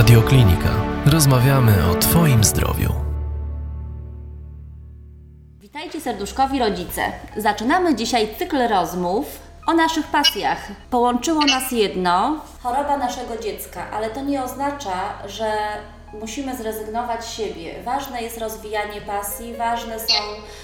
Radioklinika. Rozmawiamy o Twoim zdrowiu. Witajcie serduszkowi rodzice. Zaczynamy dzisiaj cykl rozmów o naszych pasjach. Połączyło nas jedno choroba naszego dziecka, ale to nie oznacza, że musimy zrezygnować z siebie. Ważne jest rozwijanie pasji, ważne są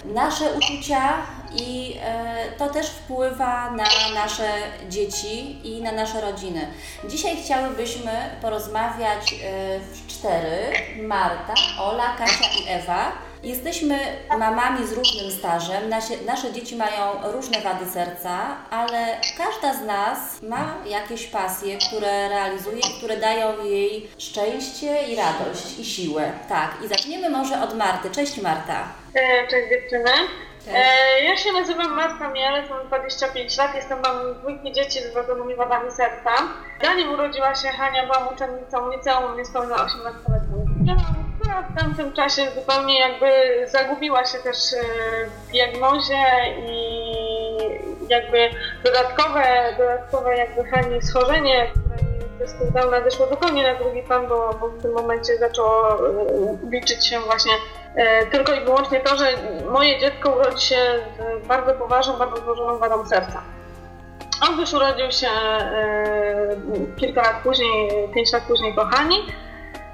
nasze uczucia i e, to też wpływa na nasze dzieci i na nasze rodziny. Dzisiaj chciałybyśmy porozmawiać e, w cztery: Marta, Ola, Kasia i Ewa. Jesteśmy mamami z różnym stażem. Nasze, nasze dzieci mają różne wady serca, ale każda z nas ma jakieś pasje, które realizuje, które dają jej szczęście i radość i siłę. Tak, i zaczniemy może od Marty. Cześć Marta. E, Cześć dziewczyny. E, Ja się nazywam Marta Mielec, mam 25 lat, jestem mamą dwójki dzieci z wrodzonymi wadami serca. Zanim urodziła się Hania, byłam uczennicą liceum niespełna 18-letnią dziewczyną, która w tamtym czasie zupełnie jakby zagubiła się też e, w diagnozie i jakby dodatkowe, dodatkowe jakby Hani schorzenie, zespół Down nadeszło zupełnie na drugi plan, bo, bo w tym momencie zaczęło e, liczyć się właśnie e, tylko i wyłącznie to, że moje dziecko urodzi się z bardzo poważną, bardzo złożoną wadą serca. On już urodził się kilka lat później, pięć lat później kochani.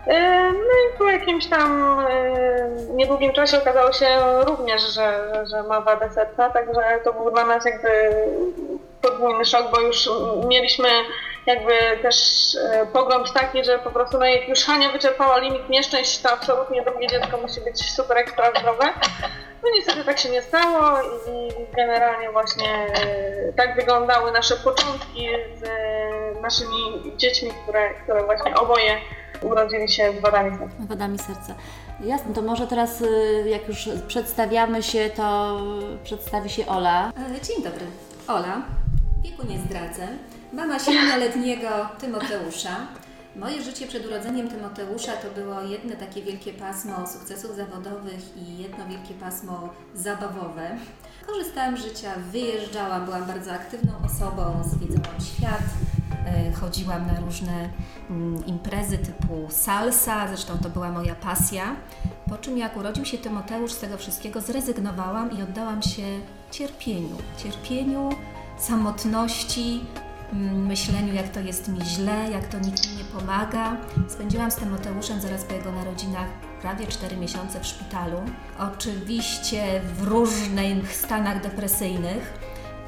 E, No i po jakimś tam e, niedługim czasie okazało się również, że, że ma wadę serca, także to był dla nas jakby podwójny szok, bo już mieliśmy jakby też e, pogląd taki, że po prostu no jak już Hania wyczerpała limit nieszczęść, to absolutnie drugie dziecko musi być super ekstra zdrowe. No niestety tak się nie stało i generalnie właśnie tak wyglądały nasze początki z naszymi dziećmi, które, które właśnie oboje urodzili się z wadami serca. Wadami serca. Jasne, to może teraz y, jak już przedstawiamy się, to przedstawi się Ola. E, Dzień dobry, Ola. Wieku nie zdradzę. Mama siedmioletniego Tymoteusza. Moje życie przed urodzeniem Tymoteusza to było jedno takie wielkie pasmo sukcesów zawodowych i jedno wielkie pasmo zabawowe. Korzystałam z życia, wyjeżdżałam, byłam bardzo aktywną osobą, zwiedzałam świat, chodziłam na różne mm, imprezy typu salsa, zresztą to była moja pasja. Po czym jak urodził się Tymoteusz, z tego wszystkiego zrezygnowałam i oddałam się cierpieniu. Cierpieniu, samotności, mm, myśleniu, jak to jest mi źle, jak to nikt mi nie pomaga. Spędziłam z Tymoteuszem zaraz po jego narodzinach prawie 4 miesiące w szpitalu. Oczywiście w różnych stanach depresyjnych.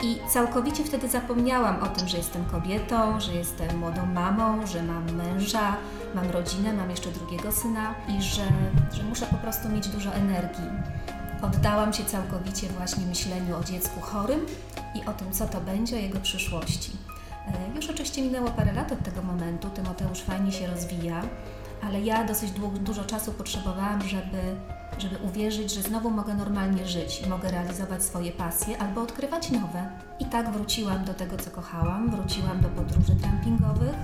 I całkowicie wtedy zapomniałam o tym, że jestem kobietą, że jestem młodą mamą, że mam męża, mam rodzinę, mam jeszcze drugiego syna i że, że muszę po prostu mieć dużo energii. Oddałam się całkowicie właśnie myśleniu o dziecku chorym i o tym, co to będzie, o jego przyszłości. E, Już oczywiście minęło parę lat od tego momentu, Tymoteusz fajnie się rozwija, ale ja dosyć dużo czasu potrzebowałam, żeby, żeby uwierzyć, że znowu mogę normalnie żyć i mogę realizować swoje pasje albo odkrywać nowe. I tak wróciłam do tego, co kochałam, wróciłam do podróży trampingowych,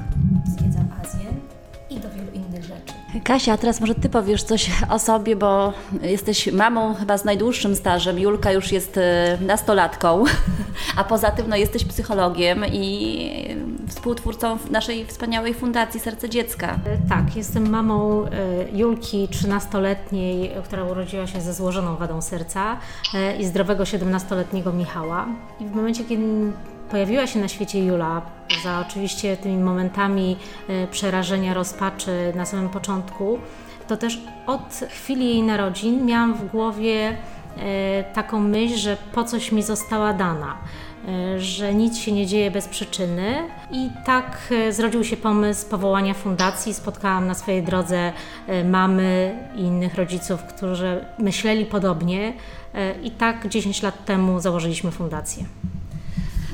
zwiedzam Azję i do wielu innych rzeczy. Kasia, a teraz może Ty powiesz coś o sobie, bo jesteś mamą chyba z najdłuższym stażem. Julka już jest e, nastolatką, a poza tym no, jesteś psychologiem i współtwórcą naszej wspaniałej fundacji Serce Dziecka. Tak, jestem mamą e, Julki, 13-letniej, która urodziła się ze złożoną wadą serca e, i zdrowego 17-letniego Michała. I w momencie, kiedy pojawiła się na świecie Jula, za oczywiście tymi momentami e, przerażenia, rozpaczy na samym początku, to też od chwili jej narodzin miałam w głowie e, taką myśl, że po coś mi została dana, e, że nic się nie dzieje bez przyczyny. I tak zrodził się pomysł powołania fundacji. Spotkałam na swojej drodze mamy i innych rodziców, którzy myśleli podobnie. I tak 10 lat temu założyliśmy fundację.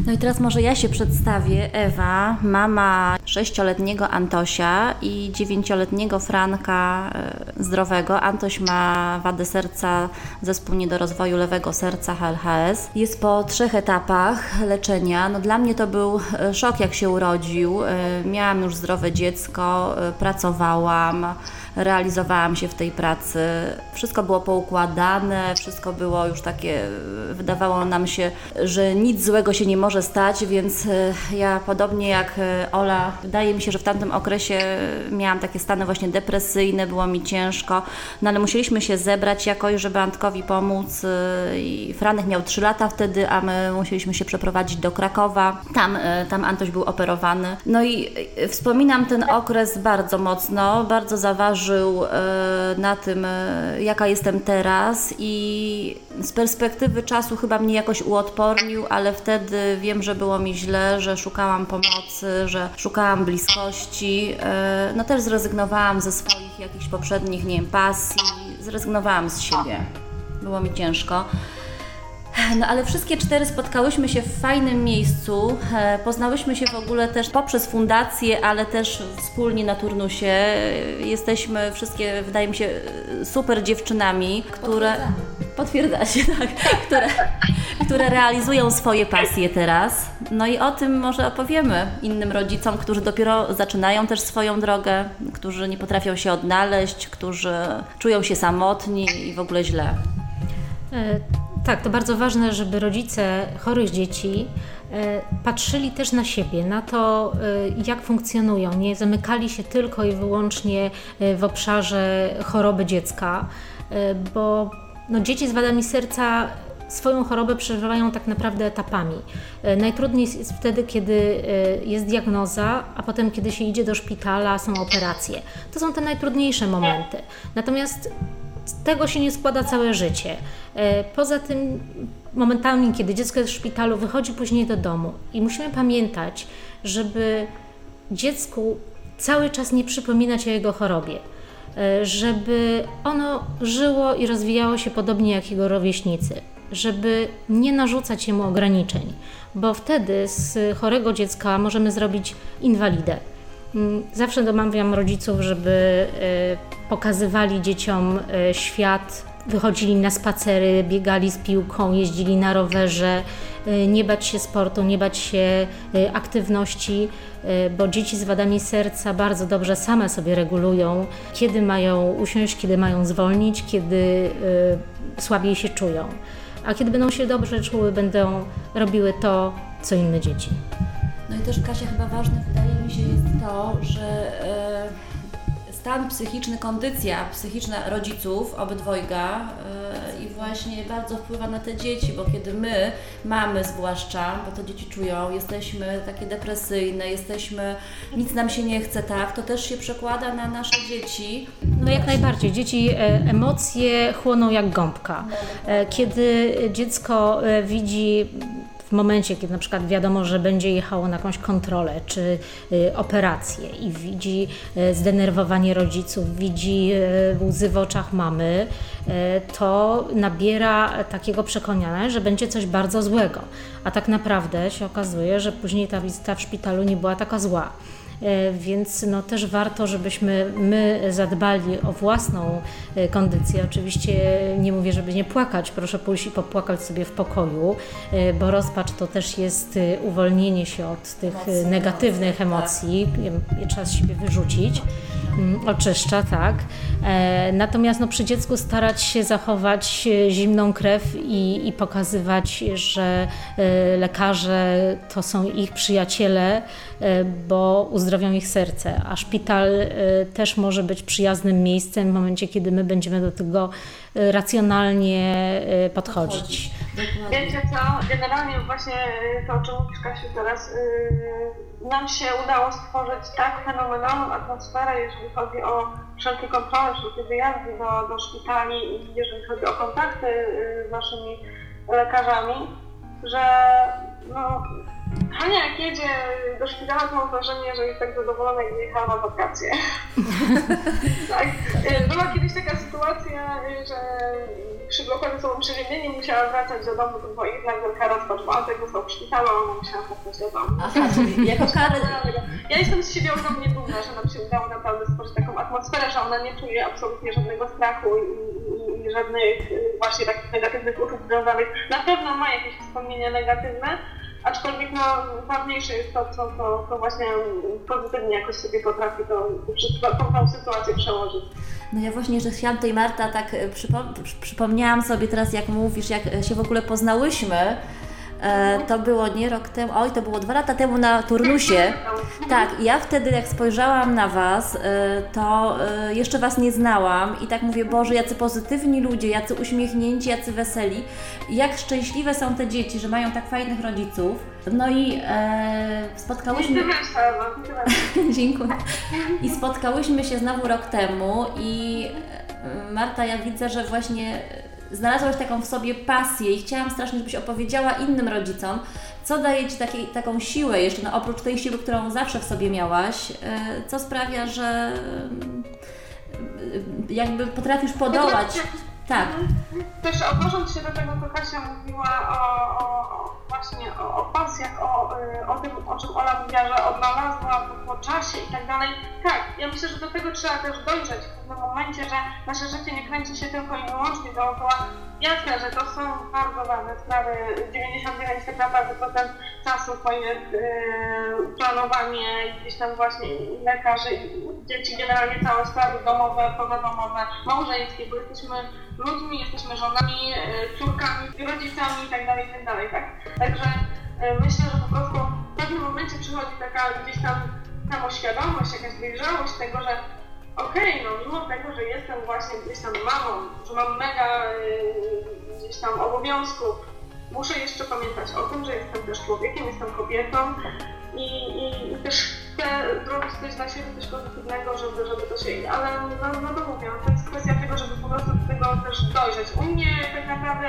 No i teraz może ja się przedstawię. Ewa, mama sześcioletniego Antosia i dziewięcioletniego Franka e, zdrowego. Antoś ma wadę serca, zespół niedorozwoju lewego serca HLHS. Jest po trzech etapach leczenia. No dla mnie to był e, szok, jak się urodził. E, Miałam już zdrowe dziecko, pracowałam, realizowałam się w tej pracy. Wszystko było poukładane, wszystko było już takie, wydawało nam się, że nic złego się nie może stać, więc e, ja podobnie jak e, Ola, wydaje mi się, że w tamtym okresie miałam takie stany właśnie depresyjne, było mi ciężko, no ale musieliśmy się zebrać jakoś, żeby Antkowi pomóc e, i Franek miał 3 lata wtedy, a my musieliśmy się przeprowadzić do Krakowa. Tam, tam Antoś był operowany. No i wspominam ten okres bardzo mocno, bardzo zaważył na tym, jaka jestem teraz i z perspektywy czasu chyba mnie jakoś uodpornił, ale wtedy wiem, że było mi źle, że szukałam pomocy, że szukałam bliskości. E, no też zrezygnowałam ze swoich jakichś poprzednich, nie wiem, pasji, zrezygnowałam z siebie. Było mi ciężko. No ale wszystkie cztery spotkałyśmy się w fajnym miejscu. E, poznałyśmy się w ogóle też poprzez fundację, ale też wspólnie na turnusie. Jesteśmy wszystkie, wydaje mi się, super dziewczynami, które. Potwierdza się, tak. Które, które realizują swoje pasje teraz. No i o tym może opowiemy innym rodzicom, którzy dopiero zaczynają też swoją drogę, którzy nie potrafią się odnaleźć, którzy czują się samotni i w ogóle źle. E, tak, to bardzo ważne, żeby rodzice chorych dzieci e, patrzyli też na siebie, na to, e, jak funkcjonują. Nie zamykali się tylko i wyłącznie w obszarze choroby dziecka, bo no, dzieci z wadami serca swoją chorobę przeżywają tak naprawdę etapami. E, najtrudniej jest wtedy, kiedy e, jest diagnoza, a potem, kiedy się idzie do szpitala, są operacje. To są te najtrudniejsze momenty. Natomiast tego się nie składa całe życie. E, poza tym momentami, kiedy dziecko jest w szpitalu, wychodzi później do domu i musimy pamiętać, żeby dziecku cały czas nie przypominać o jego chorobie żeby ono żyło i rozwijało się podobnie jak jego rówieśnicy żeby nie narzucać jemu ograniczeń, bo wtedy z chorego dziecka możemy zrobić inwalidę. Mm, zawsze domawiam rodziców, żeby e, pokazywali dzieciom e, świat, wychodzili na spacery, biegali z piłką, jeździli na rowerze, e, nie bać się sportu, nie bać się aktywności, bo dzieci z wadami serca bardzo dobrze same sobie regulują, kiedy mają usiąść, kiedy mają zwolnić, kiedy słabiej się czują. A kiedy będą się dobrze czuły, będą robiły to, co inne dzieci. No i też Kasia chyba ważne wydaje mi się jest to, że e, stan psychiczny, kondycja psychiczna rodziców obydwojga e, i właśnie bardzo wpływa na te dzieci, bo kiedy my, mamy zwłaszcza, bo to dzieci czują, jesteśmy takie depresyjne, jesteśmy, nic nam się nie chce, tak, to też się przekłada na nasze dzieci. No jak najbardziej. Dzieci e, emocje chłoną jak gąbka. E, kiedy dziecko widzi w momencie, kiedy na przykład wiadomo, że będzie jechało na jakąś kontrolę czy operację i widzi zdenerwowanie rodziców, widzi łzy w oczach mamy, to nabiera takiego przekonania, że będzie coś bardzo złego. A tak naprawdę się okazuje, że później ta wizyta w szpitalu nie była taka zła. E, więc no też warto, żebyśmy my zadbali o własną e, kondycję. Oczywiście nie mówię, żeby nie płakać, proszę pójść i popłakać sobie w pokoju, e, bo rozpacz to też jest uwolnienie się od tych negatywnych emocji, je trzeba z siebie wyrzucić. Mm, oczyszcza, tak. E, natomiast no, przy dziecku starać się zachować e, zimną krew i, i pokazywać, że e, lekarze to są ich przyjaciele, bo uzdrowią ich serce, a szpital też może być przyjaznym miejscem w momencie, kiedy my będziemy do tego racjonalnie podchodzić. Wiecie co, generalnie właśnie to, o czym mówisz Kasiu teraz, nam się udało stworzyć tak fenomenalną atmosferę, jeżeli chodzi o wszelkie kontrole, wszelkie wyjazdy do, do szpitali i jeżeli chodzi o kontakty y, z naszymi lekarzami, że no, Hania jak jedzie do szpitala, to mam wrażenie, że jest tak zadowolona, jak jechała na wakacje. tak. Y, była kiedyś taka sytuacja, że przy bloku ze sobą przeziębienie musiała wracać do domu, była jednak wielka rozpacz, bo Antek został w szpitalu, a ona musiała wracać do domu. Aha, czyli jako karę. Ja jestem z siebie ogromnie dumna, że nam się udało naprawdę stworzyć taką atmosferę, że ona nie czuje absolutnie żadnego strachu i, i, i żadnych y, właśnie takich negatywnych uczuć związanych. Na pewno ma jakieś wspomnienia negatywne, aczkolwiek no, ważniejsze jest to, co właśnie pozytywnie jakoś sobie potrafi to, tą, tą sytuację przełożyć. No ja właśnie, że chciałam tej Marta tak e, przypo- przypomniałam sobie teraz, jak mówisz, jak się w ogóle poznałyśmy. E, to było nie rok temu, oj, to było dwa lata temu na turnusie. Tak, ja wtedy jak spojrzałam na Was, e, to e, jeszcze Was nie znałam i tak mówię, Boże, jacy pozytywni ludzie, jacy uśmiechnięci, jacy weseli. Jak szczęśliwe są te dzieci, że mają tak fajnych rodziców. No i e, spotkałyśmy... Dziękuję. I spotkałyśmy się znowu rok temu i Marta, ja widzę, że właśnie znalazłaś taką w sobie pasję i chciałam strasznie, żebyś opowiedziała innym rodzicom, co daje Ci takiej, taką siłę jeszcze, no oprócz tej siły, którą zawsze w sobie miałaś, e, co sprawia, że e, jakby potrafisz podołać. Tak. Też odnosząc się do tego, co Kasia mówiła o, o właśnie o, o pasjach, o, y, o tym, o czym Ola mówiła, że odnalazła po, po czasie i tak dalej. Tak, ja myślę, że do tego trzeba też dojrzeć pewnym momencie, że nasze życie nie kręci się tylko i wyłącznie dookoła. Jasne, że to są bardzo ważne sprawy. 99 tak naprawdę procent czasu to jest yy, planowanie, gdzieś tam właśnie lekarzy, dzieci, generalnie całe sprawy domowe, pozadomowe, małżeńskie, bo jesteśmy ludźmi, jesteśmy żonami, yy, córkami, rodzicami itd., tak itd., tak, tak? Także yy, myślę, że po prostu w pewnym momencie przychodzi taka gdzieś tam samoświadomość, jakaś dojrzałość tego, że okej, okay, no mimo tego, że jestem właśnie gdzieś tam mamą, że mam mega yy, gdzieś tam obowiązków, muszę jeszcze pamiętać o tym, że jestem też człowiekiem, jestem kobietą i, i, i też chcę zrobić coś dla siebie, coś pozytywnego, żeby, żeby to się... Ale no, no to mówię, to jest kwestia tego, żeby po prostu do tego też dojrzeć. U mnie tak naprawdę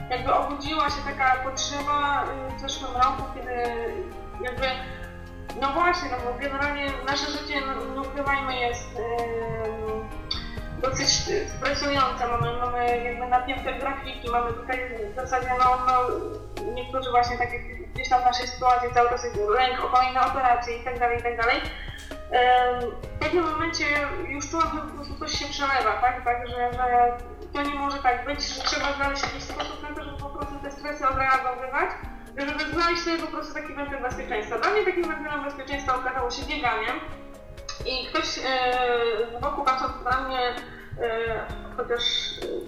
yy, jakby obudziła się taka potrzeba yy, w zeszłym roku, kiedy jakby no właśnie, no bo generalnie nasze życie, no, nie ukrywajmy, jest yy, dosyć stresujące. Mamy, mamy jakby napięte grafiki, mamy tutaj w zasadzie, no, no niektórzy właśnie tak jak gdzieś tam w naszej sytuacji cały czas jest lęk o kolejne operacje i tak dalej, i tak dalej. W pewnym momencie już czułam, że po prostu coś się przelewa, tak? tak że, że to nie może tak być, że trzeba znaleźć jakiś sposób na to, żeby po prostu te stresy odreagowywać żeby znaleźć sobie po prostu taki wentyl bezpieczeństwa. Dla mnie takim wentylem bezpieczeństwa okazało się bieganie i ktoś yy, z boku patrząc na mnie, yy, chociaż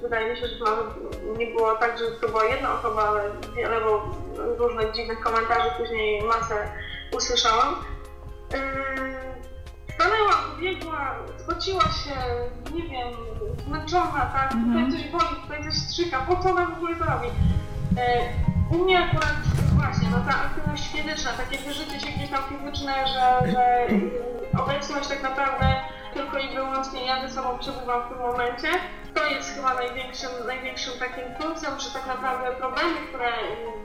wydaje mi się, że to nie było tak, że to była jedna osoba, ale wiele było różnych dziwnych komentarzy, później masę usłyszałam. Yy, stanęła, biegła, spociła się, nie wiem, zmęczona, tak, tutaj coś boli, tutaj coś strzyka, po co ona w ogóle to robi? U mnie akurat właśnie, no ta aktywność fizyczna, takie wyżycie się gdzieś tam fizyczne, że, że obecność tak naprawdę tylko i wyłącznie ja ze sobą przebywam w tym momencie, to jest chyba największym, największym takim plusem, że tak naprawdę problemy, które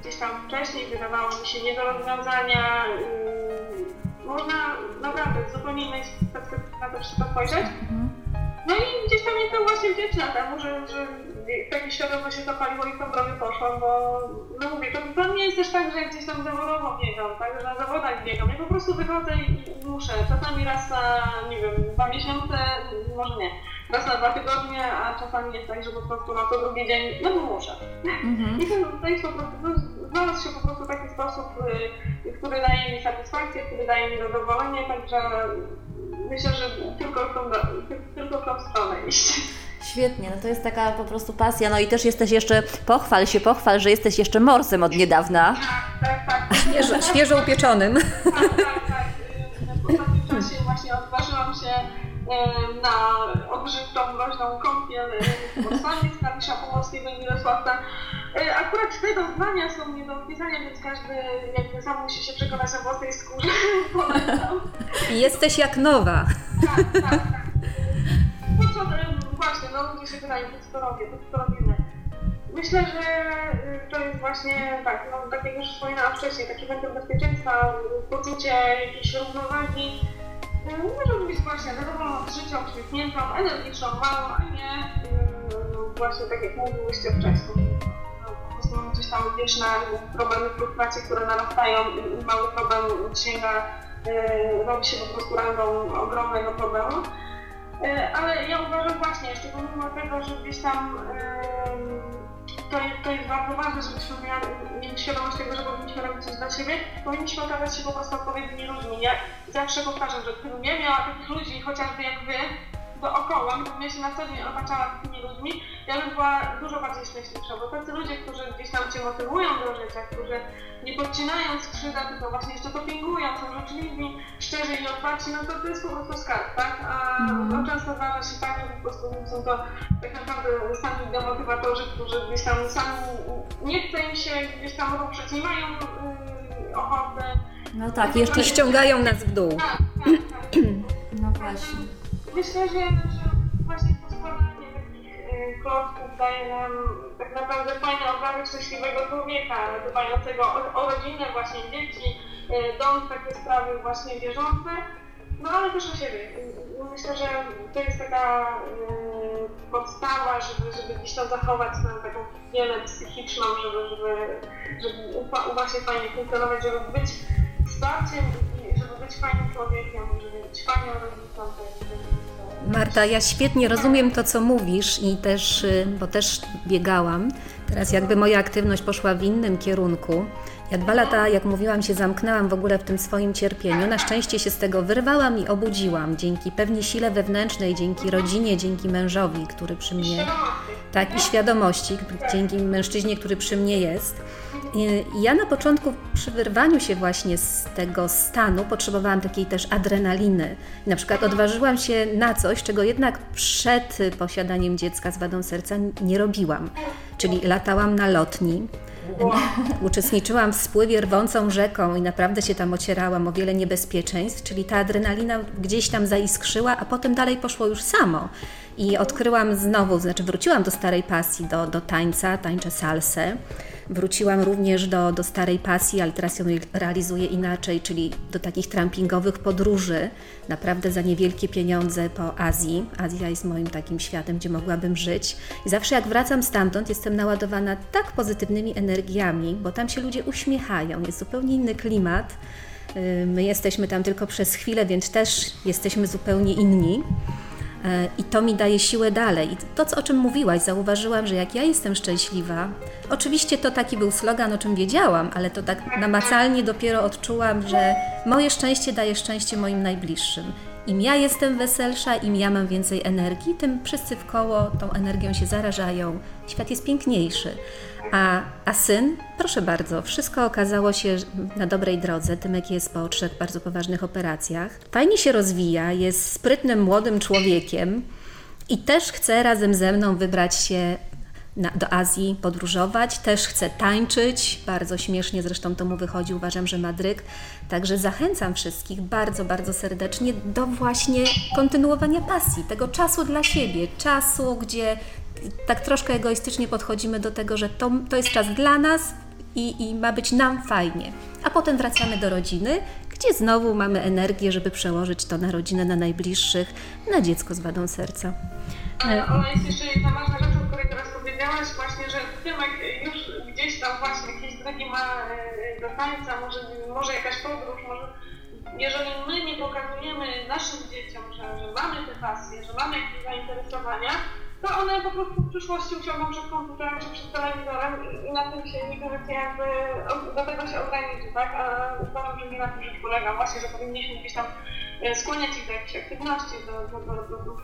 gdzieś tam wcześniej wydawały mi się nie do rozwiązania, yy, można naprawdę z zupełnie innej perspektywy na to wszystko spojrzeć. No i gdzieś tam jestem właśnie wdzięczna temu, że, że takie świadomość się zapaliło i w tą drogę poszłam, bo no mówię, to, to nie jest też tak, że gdzieś tam zawodowo biegam, tak, że na zawodach biegam. Ja po prostu wychodzę i, i muszę. Czasami raz na, nie wiem, dwa miesiące, może nie, raz na dwa tygodnie, a czasami jest tak, że po prostu na to drugi dzień, no bo muszę. Mhm. I to, to jest po prostu, no, znalazł się po prostu taki sposób, y, który daje mi satysfakcję, który daje mi zadowolenie, także myślę, że tylko w tą, tylko w tą stronę iść. Świetnie, no to jest taka po prostu pasja. No i też jesteś jeszcze, pochwal się, pochwal, że jesteś jeszcze morsem od niedawna. Tak, tak, tak. Świeżo, świeżo upieczonym. Tak, tak, tak. W ostatnim czasie właśnie odważyłam się na odżywczą, groźną kąpiel w Morsanie z Kalisza Pomorskiego i Mirosławca. Akurat te doznania są nie do opisania, więc każdy jakby sam musi się przekonać o własnej skórze. Jesteś jak nowa. Tak, tak, tak. Po co właśnie, no ludzie się pytają, co to robię, co to robimy. Myślę, że to jest właśnie tak, no, tak jak już wspominałam wcześniej, taki wentyl bezpieczeństwa, poczucie jakiejś równowagi. Może być właśnie zadowoloną z życia, uśmiechniętą, energiczną, małą, a nie yy, właśnie tak jak mówiłyście wcześniej. Po prostu mamy gdzieś tam wieczne problemy frustracji, które narastają i mały problem sięga, yy, robi się po prostu rangą ogromnego problemu. E, ale ja uważam właśnie, pomimo tego, że gdzieś tam to, to jest bardzo ważne, żebyśmy mieli świadomość tego, że powinniśmy robić coś dla siebie, powinniśmy okazać się po prostu odpowiednimi ludźmi. Ja zawsze powtarzam, że gdybym ja miała takich ludzi, chociażby jak wy, dookoła, gdybym się na co dzień otaczała takimi ludźmi, ja bym była dużo bardziej szczęśliwsza, bo tacy ludzie, którzy gdzieś tam Cię motywują do życia, którzy nie podcinają skrzydeł, tylko właśnie jeszcze dopingują, są życzliwi, szczerzy i otwarci, no to to jest po prostu skarb, tak? A no, często zdarza się tak, że po prostu są to tak naprawdę sami demotywatorzy, którzy gdzieś tam sami nie chce im się gdzieś tam ruszyć, nie mają yy, ochoty. No tak, jeszcze ściągają nas w dół. Tak, tak, tak. No właśnie. Myślę, że, klocków daje nam tak naprawdę fajne obrazy szczęśliwego człowieka, dbającego o, o rodzinę, właśnie dzieci, y, dom, takie sprawy właśnie bieżące, no ale też o siebie. Myślę, że to jest taka y, podstawa, żeby, żeby gdzieś tam zachować swoją taką higienę psychiczną, żeby, żeby, żeby właśnie fajnie funkcjonować, żeby być wsparciem żeby być fajnym człowiekiem, żeby być fajną rodzicą. Marta, ja świetnie rozumiem to, co mówisz i też, y, bo też biegałam. Teraz jakby moja aktywność poszła w innym kierunku. Ja dwa lata, jak mówiłam, się zamknęłam w ogóle w tym swoim cierpieniu. Na szczęście się z tego wyrwałam i obudziłam dzięki pewnie sile wewnętrznej, dzięki rodzinie, dzięki mężowi, który przy mnie tak, i świadomości, dzięki mężczyźnie, który przy mnie jest. I Ja na początku przy wyrwaniu się właśnie z tego stanu potrzebowałam takiej też adrenaliny. Na przykład odważyłam się na coś, czego jednak przed posiadaniem dziecka z wadą serca nie robiłam. Czyli latałam na lotni, uczestniczyłam w spływie rwącą rzeką i naprawdę się tam ocierałam o wiele niebezpieczeństw, czyli ta adrenalina gdzieś tam zaiskrzyła, a potem dalej poszło już samo. I odkryłam znowu, znaczy wróciłam do starej pasji, do, do tańca, tańczę salsę. Wróciłam również do, do starej pasji, ale teraz ją realizuję inaczej, czyli do takich trampingowych podróży, naprawdę za niewielkie pieniądze po Azji. Azja jest moim takim światem, gdzie mogłabym żyć. I zawsze jak wracam stamtąd, jestem naładowana tak pozytywnymi energiami, bo tam się ludzie uśmiechają, jest zupełnie inny klimat. Yy, My jesteśmy tam tylko przez chwilę, więc też jesteśmy zupełnie inni. E, I to mi daje siłę dalej. I to, o czym mówiłaś, zauważyłam, że jak ja jestem szczęśliwa, oczywiście to taki był slogan, o czym wiedziałam, ale to tak namacalnie dopiero odczułam, że moje szczęście daje szczęście moim najbliższym. Im ja jestem weselsza, im ja mam więcej energii, tym wszyscy w koło tą energią się zarażają. Świat jest piękniejszy. A, a syn, proszę bardzo, wszystko okazało się na dobrej drodze. Tymek jest po trzech bardzo poważnych operacjach. Fajnie się rozwija, jest sprytnym, młodym człowiekiem i też chce razem ze mną wybrać się na, do Azji, podróżować, też chce tańczyć. Bardzo śmiesznie zresztą to mu wychodzi, uważam, że Madryk. Także zachęcam wszystkich bardzo, bardzo serdecznie do właśnie kontynuowania pasji, tego czasu dla siebie, czasu, gdzie tak troszkę egoistycznie podchodzimy do tego, że to, to jest czas dla nas i, i ma być nam fajnie. A potem wracamy do rodziny, gdzie znowu mamy energię, żeby przełożyć to na rodzinę, na najbliższych, na dziecko z wadą serca. Ale ona jest jeszcze jedna ważna rzecz, powiedziałaś, właśnie, że Tymek już gdzieś tam właśnie jakieś drogi ma e, do tańca, może, może jakaś podróż, może jeżeli my nie pokazujemy naszym dzieciom, że, że mamy te pasje, że mamy jakieś zainteresowania, to one po prostu w przyszłości usiądą przed komputerem czy przed telewizorem i, na tym się nigdy nie jakby do tego się ograniczy, tak? A uważam, że nie na tym rzecz polega właśnie, że powinniśmy gdzieś tam e, skłaniać ich do jakiejś aktywności, do, do, do, do,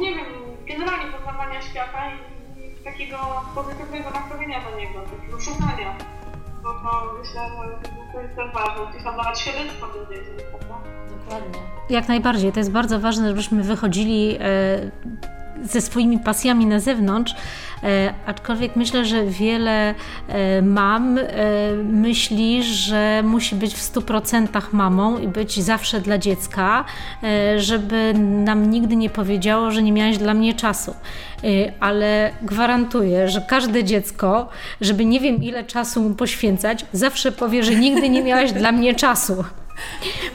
nie wiem, generalnie poznawania świata i takiego pozytywnego nastawienia do niego, takiego szukania. Bo to myślę, że to jest też ważne, gdzieś tam dawać świadectwo do dzieci, prawda? Dokładnie. Jak najbardziej. To jest bardzo ważne, żebyśmy wychodzili e, ze swoimi pasjami na zewnątrz, e, aczkolwiek myślę, że wiele e, mam e, myśli, że musi być w 100% mamą i być zawsze dla dziecka, żeby nam nigdy nie powiedziało, że nie miałaś dla mnie czasu. Ale gwarantuję, że każde dziecko, żeby nie wiem ile czasu mu poświęcać, zawsze powie, że nigdy nie miałaś dla mnie czasu.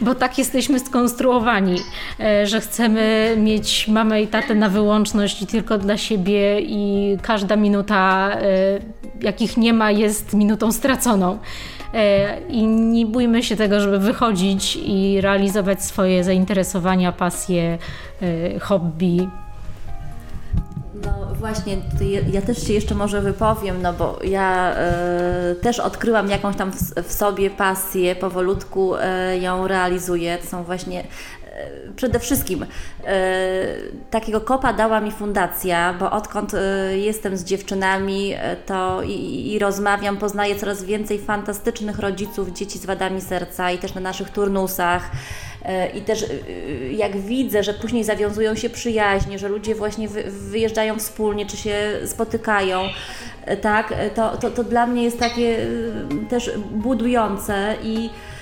Bo tak jesteśmy skonstruowani, e, że chcemy mieć mamę i tatę na wyłączność i tylko dla siebie i każda minuta, e, jakich nie ma, jest minutą straconą. E, I nie bójmy się tego, żeby wychodzić i realizować swoje zainteresowania, pasje, hobby. Właśnie, ja też się jeszcze może wypowiem, no bo ja e, też odkryłam jakąś tam w, w sobie pasję, powolutku e, ją realizuję. To są właśnie e, przede wszystkim takiego kopa dała mi fundacja, bo odkąd jestem z dziewczynami to i, i, rozmawiam, poznaję coraz więcej fantastycznych rodziców dzieci z wadami serca i też na naszych turnusach. I też y, jak widzę, że później zawiązują się przyjaźnie, że ludzie właśnie wyjeżdżają wspólnie, czy się spotykają, e, tak, e, to, to, to dla mnie jest takie też budujące i e,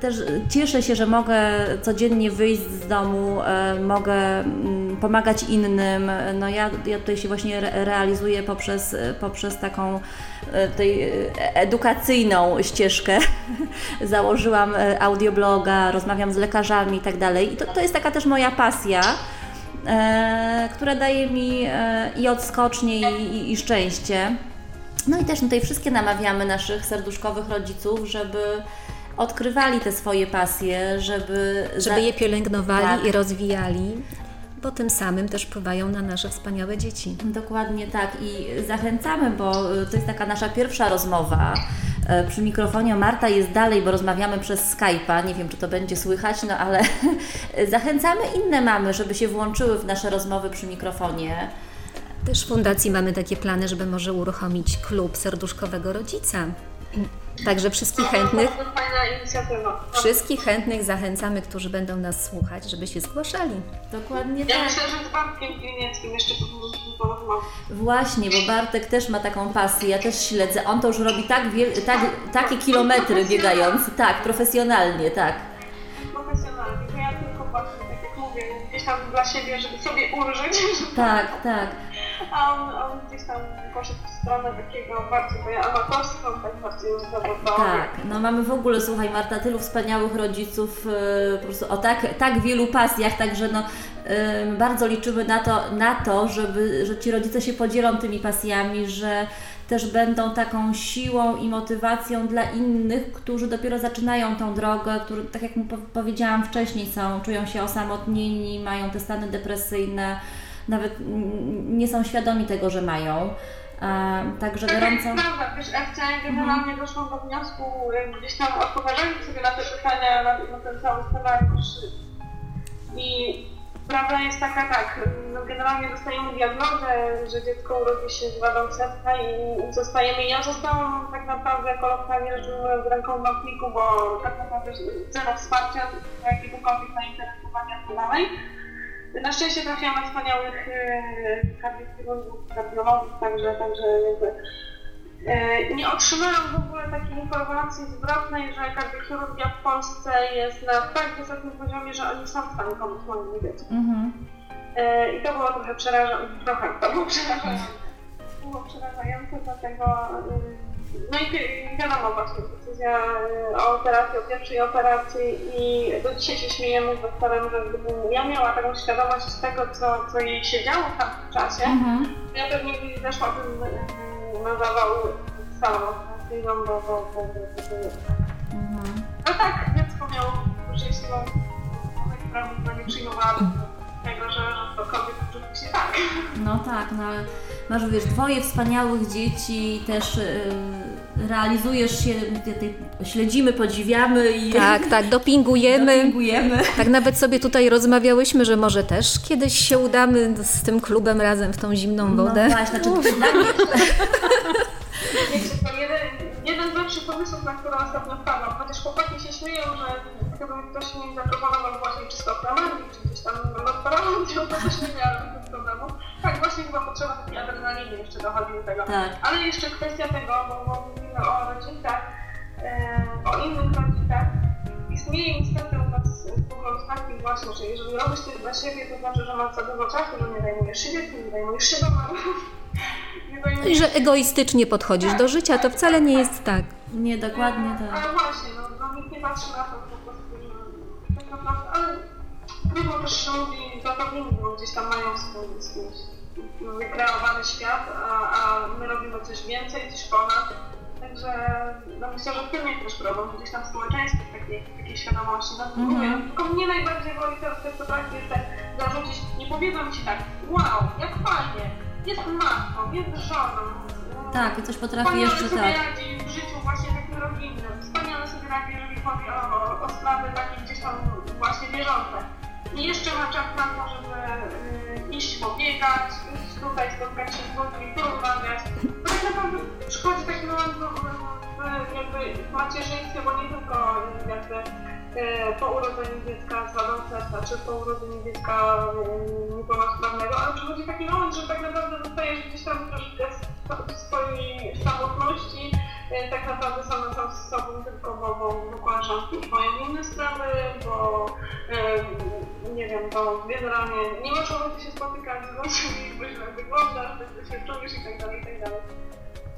też cieszę się, że mogę codziennie wyjść z domu, mogę mm, pomagać innym. No ja, ja tutaj się właśnie realizuję poprzez, poprzez taką E, tej e, edukacyjną ścieżkę. Założyłam e, audiobloga, rozmawiam z lekarzami i tak. I to, to jest taka też moja pasja, e, która daje mi e, i odskocznie, i, i, i szczęście. No i też tutaj wszystkie namawiamy naszych serduszkowych rodziców, żeby odkrywali te swoje pasje, żeby... Żeby je pielęgnowali tak. i rozwijali bo tym samym też wpływają na nasze wspaniałe dzieci. Dokładnie tak i zachęcamy, bo y, to jest taka nasza pierwsza rozmowa. E, przy mikrofonie Marta jest dalej, bo rozmawiamy przez Skype'a. Nie wiem, czy to będzie słychać, no ale zachęcamy inne mamy, żeby się włączyły w nasze rozmowy przy mikrofonie. Też w fundacji mamy takie plany, żeby może uruchomić klub serduszkowego rodzica. Także wszystkich chętnych, wszystkich chętnych zachęcamy, którzy będą nas słuchać, żeby się zgłaszali. Dokładnie ja tak. Ja myślę, że z Bartkiem Pilnieckim jeszcze powinniśmy porozmawiać. Właśnie, bo Bartek też ma taką pasję, ja też śledzę. On to już robi tak, tak takie kilometry biegając. Tak, profesjonalnie, tak. Profesjonalnie, ja tylko właśnie, tak jak mówię, gdzieś tam dla siebie, żeby sobie ulżyć. Tak, tak a on, on gdzieś tam poszedł w stronę takiego bardziej amatorską, tak bardziej zawodową. Tak, no mamy w ogóle, słuchaj Marta, tylu wspaniałych rodziców, yy, po prostu o tak, tak wielu pasjach, także no yy, bardzo liczymy na to, na to żeby, że ci rodzice się podzielą tymi pasjami, że też będą taką siłą i motywacją dla innych, którzy dopiero zaczynają tą drogę, którzy, tak jak powiedziałam wcześniej, są, czują się osamotnieni, mają te stany depresyjne, nawet nie są świadomi tego, że mają. Także tak, gorąco. Tak, prawda, wiesz, akcja generalnie mhm. doszłam do wniosku, gdzieś tam odpowiadając sobie na te pytania, na, na ten cały scenariusz. I prawda jest taka, tak, no generalnie dostajemy diagnozę, że dziecko urodzi się z wadą serca i zostajemy. Ja zostałam tak naprawdę kolokwialnie ujmując ręką w nocniku, bo tak naprawdę zero wsparcia jakiegokolwiek zainteresowania i tak dalej. Na szczęście trafiłam na wspaniałych e, kardiochirurgów, kardiologów, także, także jakby e, nie otrzymałam w ogóle takiej informacji zwrotnej, że kardiochirurgia w Polsce jest na tak wysokim poziomie, że oni są w stanie pomóc moim dzieciom. Mm-hmm. I to było trochę przerażające, trochę, to było przerażające. Było przerażające, dlatego no i wiadomo właśnie, decyzja e, o operacji, o pierwszej operacji i do dzisiaj się śmiejemy z doktorem, że gdybym ja miała taką świadomość tego, co, co jej się działo w tamtym czasie, mhm. ja pewnie tym e, na zawał salą operacyjną, bo, bo, bo, mhm. No tak, dziecko miało szczęśliwą która nie przyjmowała tego, że, że cokolwiek oczywiście tak. No tak, no ale masz wiesz, dwoje wspaniałych dzieci, też yy, realizujesz się, ty, śledzimy, podziwiamy i tak, tak, dopingujemy. dopingujemy. Tak nawet sobie tutaj rozmawiałyśmy, że może też kiedyś się udamy z tym klubem razem w tą zimną no wodę. No właśnie, znaczy mnie... jeden, jeden z lepszych pomysłów, na które ostatnio wpadłam, chociaż chłopaki się śmieją, że gdyby ktoś mi zaproponował właśnie czysto plamami, czy gdzieś tam to też nie miałam problemu. Tak, właśnie chyba potrzeba takiej adrenaliny jeszcze dochodzi do tego. Tak. Ale jeszcze kwestia tego, bo, bo mówimy o rodzicach, e, o innych rodzicach. Istnieje niestety u nas pogląd taki właśnie, że jeżeli robisz coś dla siebie, to znaczy, że masz za dużo czasu, że nie zajmujesz się dzieckiem, nie zajmujesz się domem. I że egoistycznie podchodzisz tak, do życia, to wcale nie jest tak. Nie, dokładnie tak. Ale właśnie, no, no nikt nie patrzy na to trudno też ludzi zapewnić, bo gdzieś tam mają swój, swój wykreowany świat, a, a my robimy coś więcej, coś ponad. Także no myślę, że w tym jest też problem, gdzieś tam w społeczeństwie takiej, takiej świadomości. No, mm -hmm. Tylko mnie najbardziej boli to, to, to tak jest te zarzucić, nie powiedzą ci tak, wow, jak fajnie, jest matką, jest żoną. Tak, i coś potrafi jeszcze sobie tak. radzi w życiu właśnie takim rodzinnym. Wspaniale sobie radzi, jeżeli chodzi o, o, o sprawy takie gdzieś tam właśnie bieżące. I jeszcze ma czas na to, żeby y, iść pobiegać, iść tutaj, spotkać się z ludźmi, porozmawiać. No tak naprawdę przychodzi taki moment w, w, jakby w macierzyństwie, bo nie tylko jakby y, po urodzeniu dziecka z serca, czy po urodzeniu dziecka y, niepełnosprawnego, ale przychodzi taki moment, że tak naprawdę zostajesz gdzieś tam troszkę w swojej samotności, tak naprawdę sama sam z sobą, tylko bo, bo, bo koleżanki mają inne sprawy, bo nie wiem, bo generalnie nie masz ochoty się spotykać z bo źle wyglądasz, bo się czujesz i tak dalej, i tak dalej.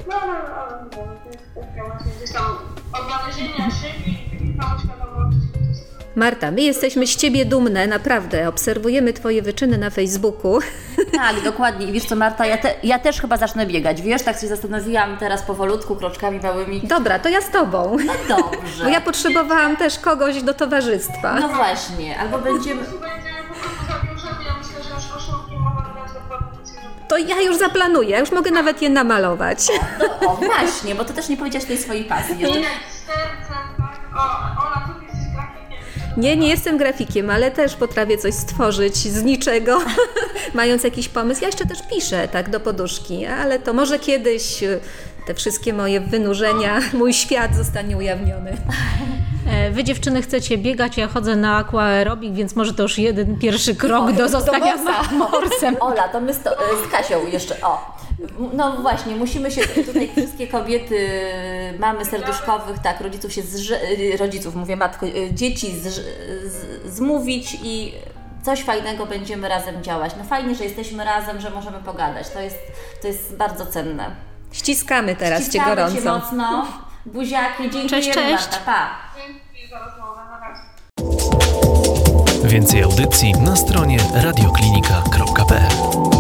No ale, ale nie wiem, to jest kwestia właśnie gdzieś tam odnalezienia siebie i takiej samoświadomości. Marta, my jesteśmy z Ciebie dumne, naprawdę. Obserwujemy Twoje wyczyny na Facebooku. Tak, dokładnie. I wiesz co, Marta, ja, te, ja też chyba zacznę biegać. Wiesz, tak się zastanowiłam teraz powolutku, kroczkami małymi. Dobra, to ja z Tobą. No dobrze. Bo ja potrzebowałam też kogoś do towarzystwa. No właśnie, albo będziemy... To ja już zaplanuję, ja już mogę nawet je namalować. No, o, właśnie, bo to też nie powiedziałaś tej swojej pasji. Jeszcze. sercem, tak? O, Nie, nie jestem grafikiem, ale też potrafię coś stworzyć z niczego, mając jakiś pomysł. Ja jeszcze też piszę tak do poduszki, ale to może kiedyś y, te wszystkie moje wynurzenia, mój świat zostanie ujawniony. E, Wy dziewczyny chcecie biegać, ja chodzę na aquaerobik, więc może to już jeden pierwszy krok do zostania morsa. morsem. Ola, to my z, to, z Kasią jeszcze, o. No właśnie, musimy się tutaj wszystkie kobiety, mamy serduszkowych, tak, rodziców się, zrze, rodziców, mówię matko, dzieci zrz, z, zmówić i coś fajnego będziemy razem działać. No fajnie, że jesteśmy razem, że możemy pogadać. To jest, to jest bardzo cenne. Ściskamy teraz Cię Ściskamy gorąco. Cię mocno. Buziaki, dziękujemy Cześć, cześć. Marta, pa. Dzięki za rozmowę, na razie. Więcej audycji na stronie radioklinika.pl